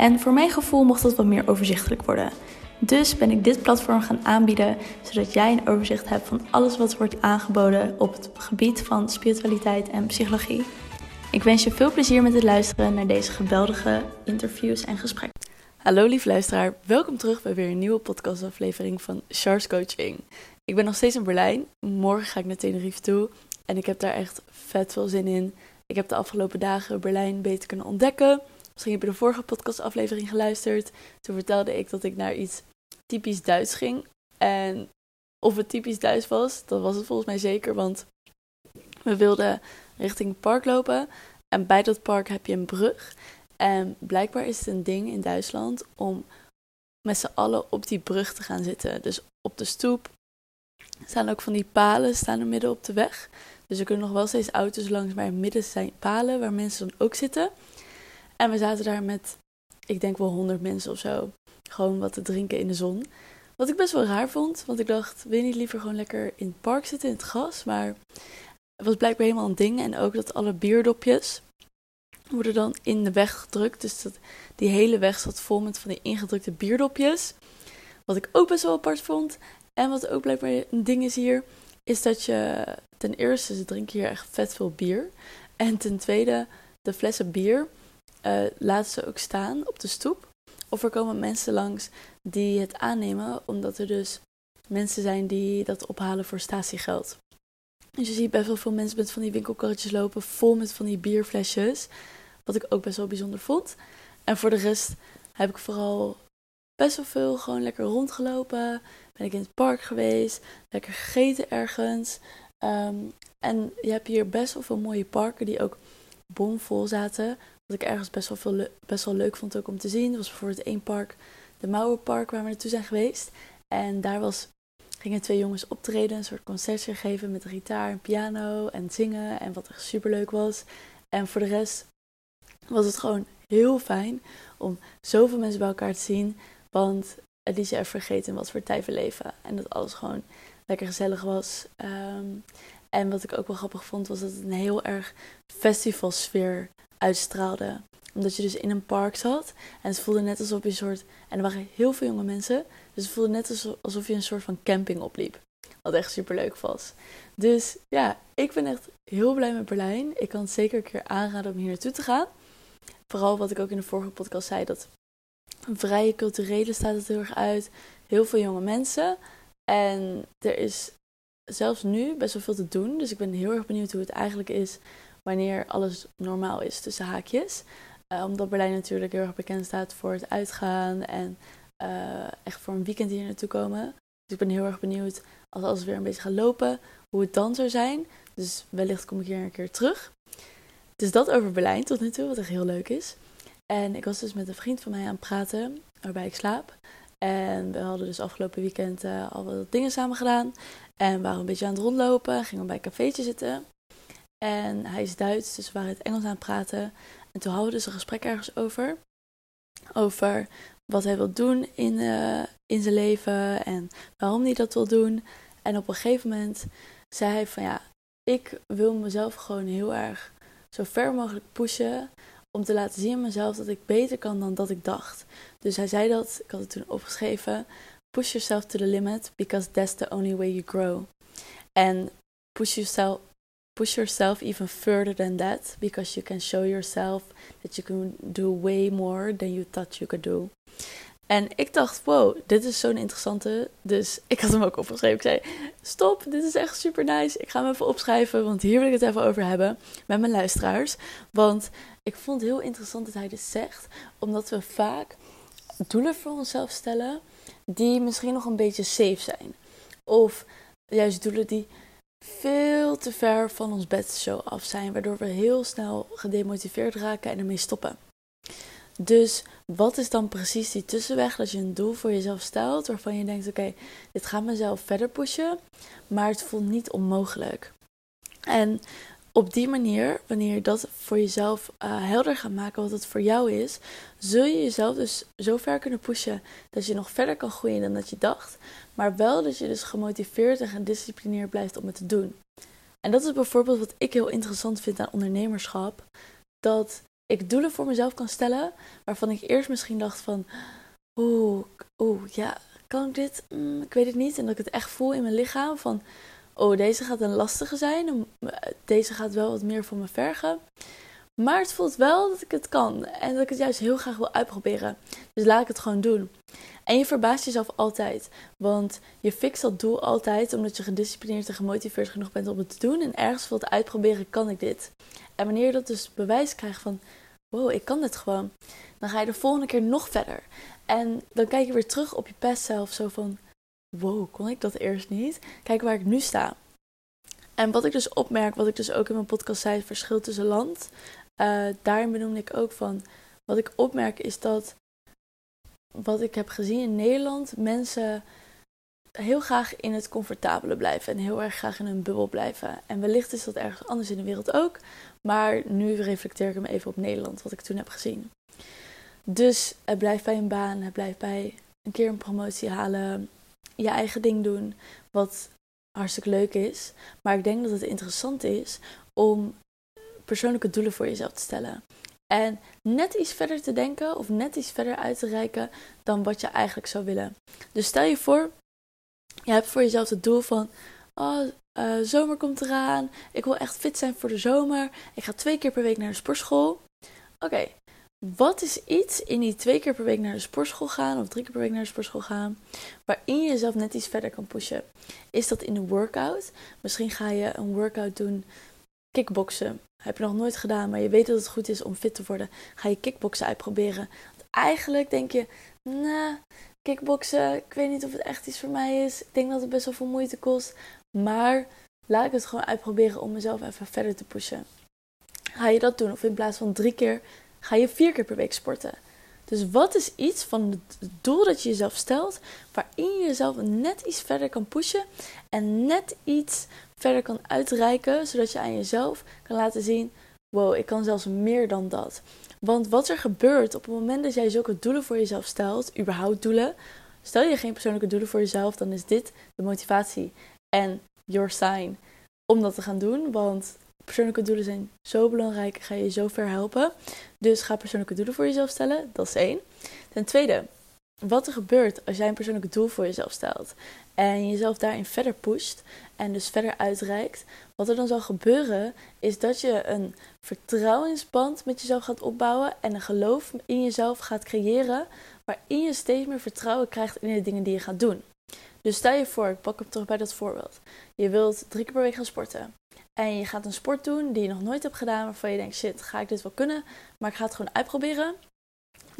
En voor mijn gevoel mocht dat wat meer overzichtelijk worden. Dus ben ik dit platform gaan aanbieden, zodat jij een overzicht hebt van alles wat wordt aangeboden op het gebied van spiritualiteit en psychologie. Ik wens je veel plezier met het luisteren naar deze geweldige interviews en gesprekken. Hallo lief luisteraar, welkom terug bij weer een nieuwe podcastaflevering van Charles Coaching. Ik ben nog steeds in Berlijn, morgen ga ik naar Tenerife toe en ik heb daar echt vet veel zin in. Ik heb de afgelopen dagen Berlijn beter kunnen ontdekken. Misschien heb je de vorige podcastaflevering geluisterd. Toen vertelde ik dat ik naar iets typisch Duits ging. En of het typisch Duits was, dat was het volgens mij zeker. Want we wilden richting het park lopen. En bij dat park heb je een brug. En blijkbaar is het een ding in Duitsland om met z'n allen op die brug te gaan zitten. Dus op de stoep staan ook van die palen staan er midden op de weg. Dus er kunnen nog wel steeds auto's langs, maar in midden zijn palen waar mensen dan ook zitten. En we zaten daar met, ik denk wel honderd mensen of zo, gewoon wat te drinken in de zon. Wat ik best wel raar vond, want ik dacht, wil je niet liever gewoon lekker in het park zitten, in het gras? Maar het was blijkbaar helemaal een ding. En ook dat alle bierdopjes worden dan in de weg gedrukt. Dus dat, die hele weg zat vol met van die ingedrukte bierdopjes. Wat ik ook best wel apart vond. En wat ook blijkbaar een ding is hier, is dat je ten eerste, ze drinken hier echt vet veel bier. En ten tweede, de flessen bier uh, laten ze ook staan op de stoep. Of er komen mensen langs die het aannemen, omdat er dus mensen zijn die dat ophalen voor statiegeld. Dus je ziet best wel veel mensen met van die winkelkarretjes lopen, vol met van die bierflesjes. Wat ik ook best wel bijzonder vond. En voor de rest heb ik vooral best wel veel gewoon lekker rondgelopen. Ben ik in het park geweest, lekker gegeten ergens. Ehm, en je hebt hier best wel veel mooie parken die ook bomvol zaten. Wat ik ergens best wel, veel best wel leuk vond ook om te zien. was bijvoorbeeld één park, de Mauerpark, waar we naartoe zijn geweest. En daar was, gingen twee jongens optreden, een soort concertje geven met gitaar en piano en zingen. En wat echt super leuk was. En voor de rest was het gewoon heel fijn om zoveel mensen bij elkaar te zien. Want het liet je even vergeten wat voor tijd we leven. En dat alles gewoon lekker gezellig was. Ehm, en wat ik ook wel grappig vond, was dat het een heel erg festivalsfeer uitstraalde. Omdat je dus in een park zat. En het voelde net alsof je een soort. En er waren heel veel jonge mensen. Dus het voelde net alsof je een soort van camping opliep. Wat echt super leuk was. Dus ja, ik ben echt heel blij met Berlijn. Ik kan het zeker een keer aanraden om hier naartoe te gaan. Vooral wat ik ook in de vorige podcast zei. Dat een vrije culturele staat het heel erg uit. Heel veel jonge mensen. En er is zelfs nu best wel veel te doen. Dus ik ben heel erg benieuwd hoe het eigenlijk is wanneer alles normaal is tussen haakjes. Uh, omdat Berlijn natuurlijk heel erg bekend staat voor het uitgaan en uh, echt voor een weekend hier naartoe komen. Dus ik ben heel erg benieuwd als alles weer een beetje gaat lopen, hoe het dan zou zijn. Dus wellicht kom ik hier een keer terug. Dus dat over Berlijn tot nu toe, wat echt heel leuk is. En ik was dus met een vriend van mij aan het praten, waarbij ik slaap. En we hadden dus afgelopen weekend uh, al wat dingen samen gedaan. En waren een beetje aan het rondlopen, gingen bij een cafeetje zitten. En hij is Duits, dus we waren het Engels aan het praten. En toen hadden we dus een gesprek ergens over. Over wat hij wil doen in, uh, in zijn leven en waarom hij dat wil doen. En op een gegeven moment zei hij van ja, ik wil mezelf gewoon heel erg zo ver mogelijk pushen. Om te laten zien aan mezelf dat ik beter kan dan dat ik dacht. Dus hij zei dat, ik had het toen opgeschreven. Push yourself to the limit because that's the only way you grow. En push yourself, push yourself even further than that because you can show yourself that you can do way more than you thought you could do. En ik dacht, wow, dit is zo'n interessante. Dus ik had hem ook opgeschreven. Ik zei, stop, dit is echt super nice. Ik ga hem even opschrijven, want hier wil ik het even over hebben met mijn luisteraars. Want ik vond het heel interessant dat hij dit zegt, omdat we vaak doelen voor onszelf stellen die misschien nog een beetje safe zijn. Of juist doelen die veel te ver van ons bedshow af zijn, waardoor we heel snel gedemotiveerd raken en ermee stoppen. Dus wat is dan precies die tussenweg dat je een doel voor jezelf stelt waarvan je denkt: oké, dit gaat mezelf verder pushen, maar het voelt niet onmogelijk. En op die manier, wanneer je dat voor jezelf uh, helder gaat maken wat het voor jou is, zul je jezelf dus zo ver kunnen pushen dat je nog verder kan groeien dan dat je dacht. Maar wel dat je dus gemotiveerd en gedisciplineerd blijft om het te doen. En dat is bijvoorbeeld wat ik heel interessant vind aan ondernemerschap. Dat ik doelen voor mezelf kan stellen waarvan ik eerst misschien dacht van, oeh, oeh, ja, kan ik dit? Mm, ik weet het niet. En dat ik het echt voel in mijn lichaam van, oh, deze gaat een lastige zijn. Deze gaat wel wat meer van me vergen. Maar het voelt wel dat ik het kan en dat ik het juist heel graag wil uitproberen. Dus laat ik het gewoon doen. En je verbaast jezelf altijd, want je fixt dat doel altijd omdat je gedisciplineerd en gemotiveerd genoeg bent om het te doen. En ergens wilt uitproberen, kan ik dit. En wanneer je dat dus bewijs krijgt van, wow, ik kan dit gewoon, dan ga je de volgende keer nog verder. En dan kijk je weer terug op je past zelf, zo van, wow, kon ik dat eerst niet? Kijk waar ik nu sta. En wat ik dus opmerk, wat ik dus ook in mijn podcast zei, het verschil tussen land. Uh, daarin benoemde ik ook van, wat ik opmerk is dat, wat ik heb gezien in Nederland, mensen heel graag in het comfortabele blijven en heel erg graag in hun bubbel blijven. En wellicht is dat ergens anders in de wereld ook, maar nu reflecteer ik hem even op Nederland, wat ik toen heb gezien. Dus het blijft bij een baan, het blijft bij een keer een promotie halen, je eigen ding doen, wat hartstikke leuk is. Maar ik denk dat het interessant is om persoonlijke doelen voor jezelf te stellen. En net iets verder te denken of net iets verder uit te reiken dan wat je eigenlijk zou willen. Dus stel je voor, je hebt voor jezelf het doel van: oh, uh, zomer komt eraan. Ik wil echt fit zijn voor de zomer. Ik ga twee keer per week naar de sportschool. Oké, wat is iets in die twee keer per week naar de sportschool gaan of drie keer per week naar de sportschool gaan, waarin je jezelf net iets verder kan pushen? Is dat in een workout? Misschien ga je een workout doen, kickboksen. Heb je nog nooit gedaan, maar je weet dat het goed is om fit te worden. Ga je kickboksen uitproberen. Want eigenlijk denk je, nou, kickboksen, ik weet niet of het echt iets voor mij is. Ik denk dat het best wel veel moeite kost. Maar laat ik het gewoon uitproberen om mezelf even verder te pushen. Ga je dat doen? Of in plaats van drie keer ga je vier keer per week sporten. Dus wat is iets van het doel dat je jezelf stelt, waarin je jezelf net iets verder kan pushen en net iets verder kan uitreiken, zodat je aan jezelf kan laten zien: wow, ik kan zelfs meer dan dat. Want wat er gebeurt op het moment dat jij zulke doelen voor jezelf stelt, überhaupt doelen, stel je geen persoonlijke doelen voor jezelf, dan is dit de motivatie en your sign om dat te gaan doen. Want persoonlijke doelen zijn zo belangrijk, ga je zo ver helpen. Dus ga persoonlijke doelen voor jezelf stellen, dat is één. Ten tweede, wat er gebeurt als jij een persoonlijke doel voor jezelf stelt en jezelf daarin verder pusht en dus verder uitreikt, wat er dan zal gebeuren is dat je een vertrouwensband met jezelf gaat opbouwen en een geloof in jezelf gaat creëren waarin je steeds meer vertrouwen krijgt in de dingen die je gaat doen. Dus stel je voor, ik pak hem terug bij dat voorbeeld. Je wilt drie keer per week gaan sporten. En je gaat een sport doen die je nog nooit hebt gedaan, waarvan je denkt: shit, ga ik dit wel kunnen? Maar ik ga het gewoon uitproberen.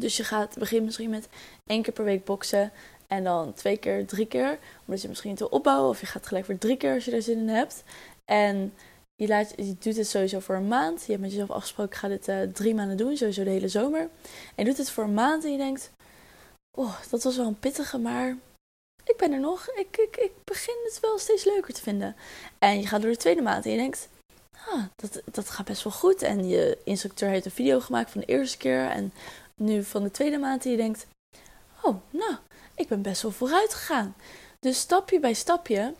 Dus je gaat beginnen misschien met één keer per week boksen. En dan twee keer, drie keer. Omdat je misschien wil opbouwen. Of je gaat gelijk voor drie keer als je er zin in hebt. En je, laat, je doet het sowieso voor een maand. Je hebt met jezelf afgesproken, ik ga dit uh, drie maanden doen. Sowieso de hele zomer. En je doet het voor een maand en je denkt... Oh, dat was wel een pittige, maar ik ben er nog. Ik, ik, ik begin het wel steeds leuker te vinden. En je gaat door de tweede maand en je denkt, ah, dat, dat gaat best wel goed. En je instructeur heeft een video gemaakt van de eerste keer en nu van de tweede maand. En je denkt, oh, nou, ik ben best wel vooruit gegaan. Dus stapje bij stapje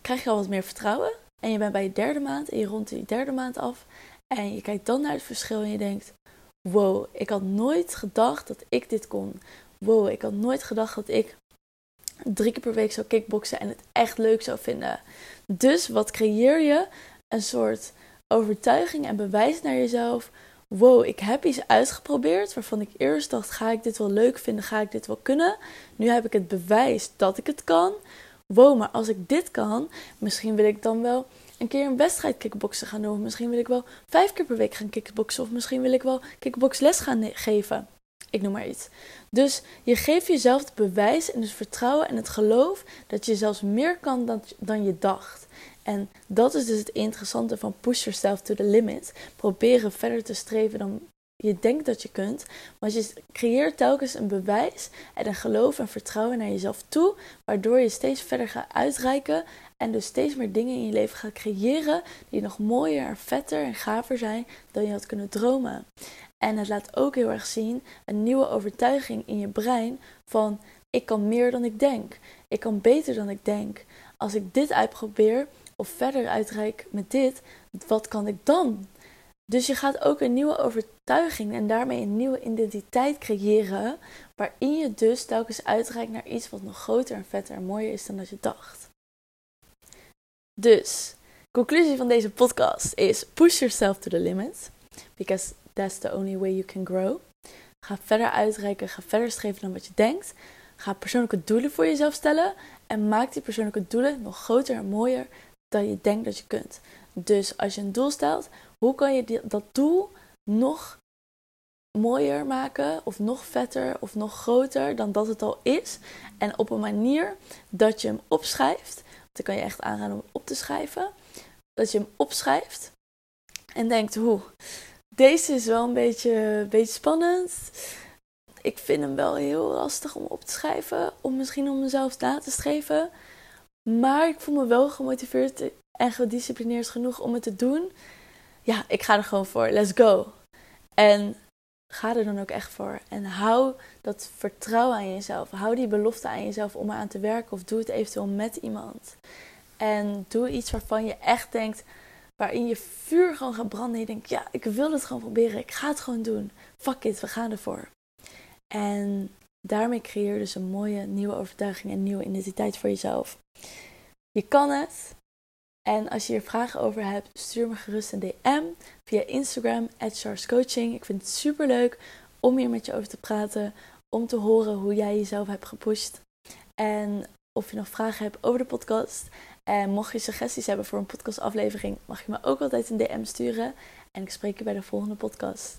krijg je al wat meer vertrouwen. En je bent bij je derde maand en je rondt die derde maand af. En je kijkt dan naar het verschil en je denkt, wow, ik had nooit gedacht dat ik dit kon. Wow, ik had nooit gedacht dat ik drie keer per week zou kickboksen en het echt leuk zou vinden. Dus wat creëer je? Een soort overtuiging en bewijs naar jezelf. Wow, ik heb iets uitgeprobeerd waarvan ik eerst dacht: ga ik dit wel leuk vinden? Ga ik dit wel kunnen? Nu heb ik het bewijs dat ik het kan. Wow, maar als ik dit kan, misschien wil ik dan wel een keer een wedstrijd kickboksen gaan doen. Of misschien wil ik wel vijf keer per week gaan kickboksen. Of misschien wil ik wel kickboxles gaan geven. Ik noem maar iets. Dus je geeft jezelf het bewijs en het vertrouwen en het geloof dat je zelfs meer kan dan, dan je dacht. En dat is dus het interessante van push yourself to the limit. Proberen verder te streven dan je denkt dat je kunt. Want je creëert telkens een bewijs en een geloof en vertrouwen naar jezelf toe. Waardoor je steeds verder gaat uitreiken. En dus steeds meer dingen in je leven gaat creëren. Die nog mooier, vetter en gaver zijn dan je had kunnen dromen. En het laat ook heel erg zien een nieuwe overtuiging in je brein van ik kan meer dan ik denk. Ik kan beter dan ik denk. Als ik dit uitprobeer of verder uitreik met dit, wat kan ik dan? Dus je gaat ook een nieuwe overtuiging en daarmee een nieuwe identiteit creëren, waarin je dus telkens uitreikt naar iets wat nog groter en vetter en mooier is dan dat je dacht. Dus, conclusie van deze podcast is push yourself to the limit, because that's the only way you can grow. Ga verder uitreiken, ga verder streven dan wat je denkt. Ga persoonlijke doelen voor jezelf stellen en maak die persoonlijke doelen nog groter en mooier dan je denkt dat je kunt. Dus als je een doel stelt, hoe kan je dat doel nog mooier maken, of nog vetter, of nog groter dan dat het al is? En op een manier dat je hem opschrijft. Dan kan je echt aanraden om op te schrijven. Dat je hem opschrijft en denkt: hoe, deze is wel een beetje, een beetje spannend. Ik vind hem wel heel lastig om op te schrijven. Om misschien om mezelf na te schrijven. Maar ik voel me wel gemotiveerd en gedisciplineerd genoeg om het te doen. Ja, ik ga er gewoon voor. Let's go. En ga er dan ook echt voor. En hou dat vertrouwen aan jezelf. Hou die belofte aan jezelf om eraan te werken. Of doe het eventueel met iemand. En doe iets waarvan je echt denkt, waarin je vuur gewoon gaat branden. En je denkt, ja, ik wil het gewoon proberen. Ik ga het gewoon doen. Fuck it, we gaan ervoor. En daarmee creëer je dus een mooie nieuwe overtuiging en nieuwe identiteit voor jezelf. Je kan het. En als je hier vragen over hebt, stuur me gerust een DM via Instagram, Coaching. Ik vind het super leuk om hier met je over te praten. Om te horen hoe jij jezelf hebt gepusht. En of je nog vragen hebt over de podcast. En mocht je suggesties hebben voor een podcastaflevering, mag je me ook altijd een DM sturen. En ik spreek je bij de volgende podcast.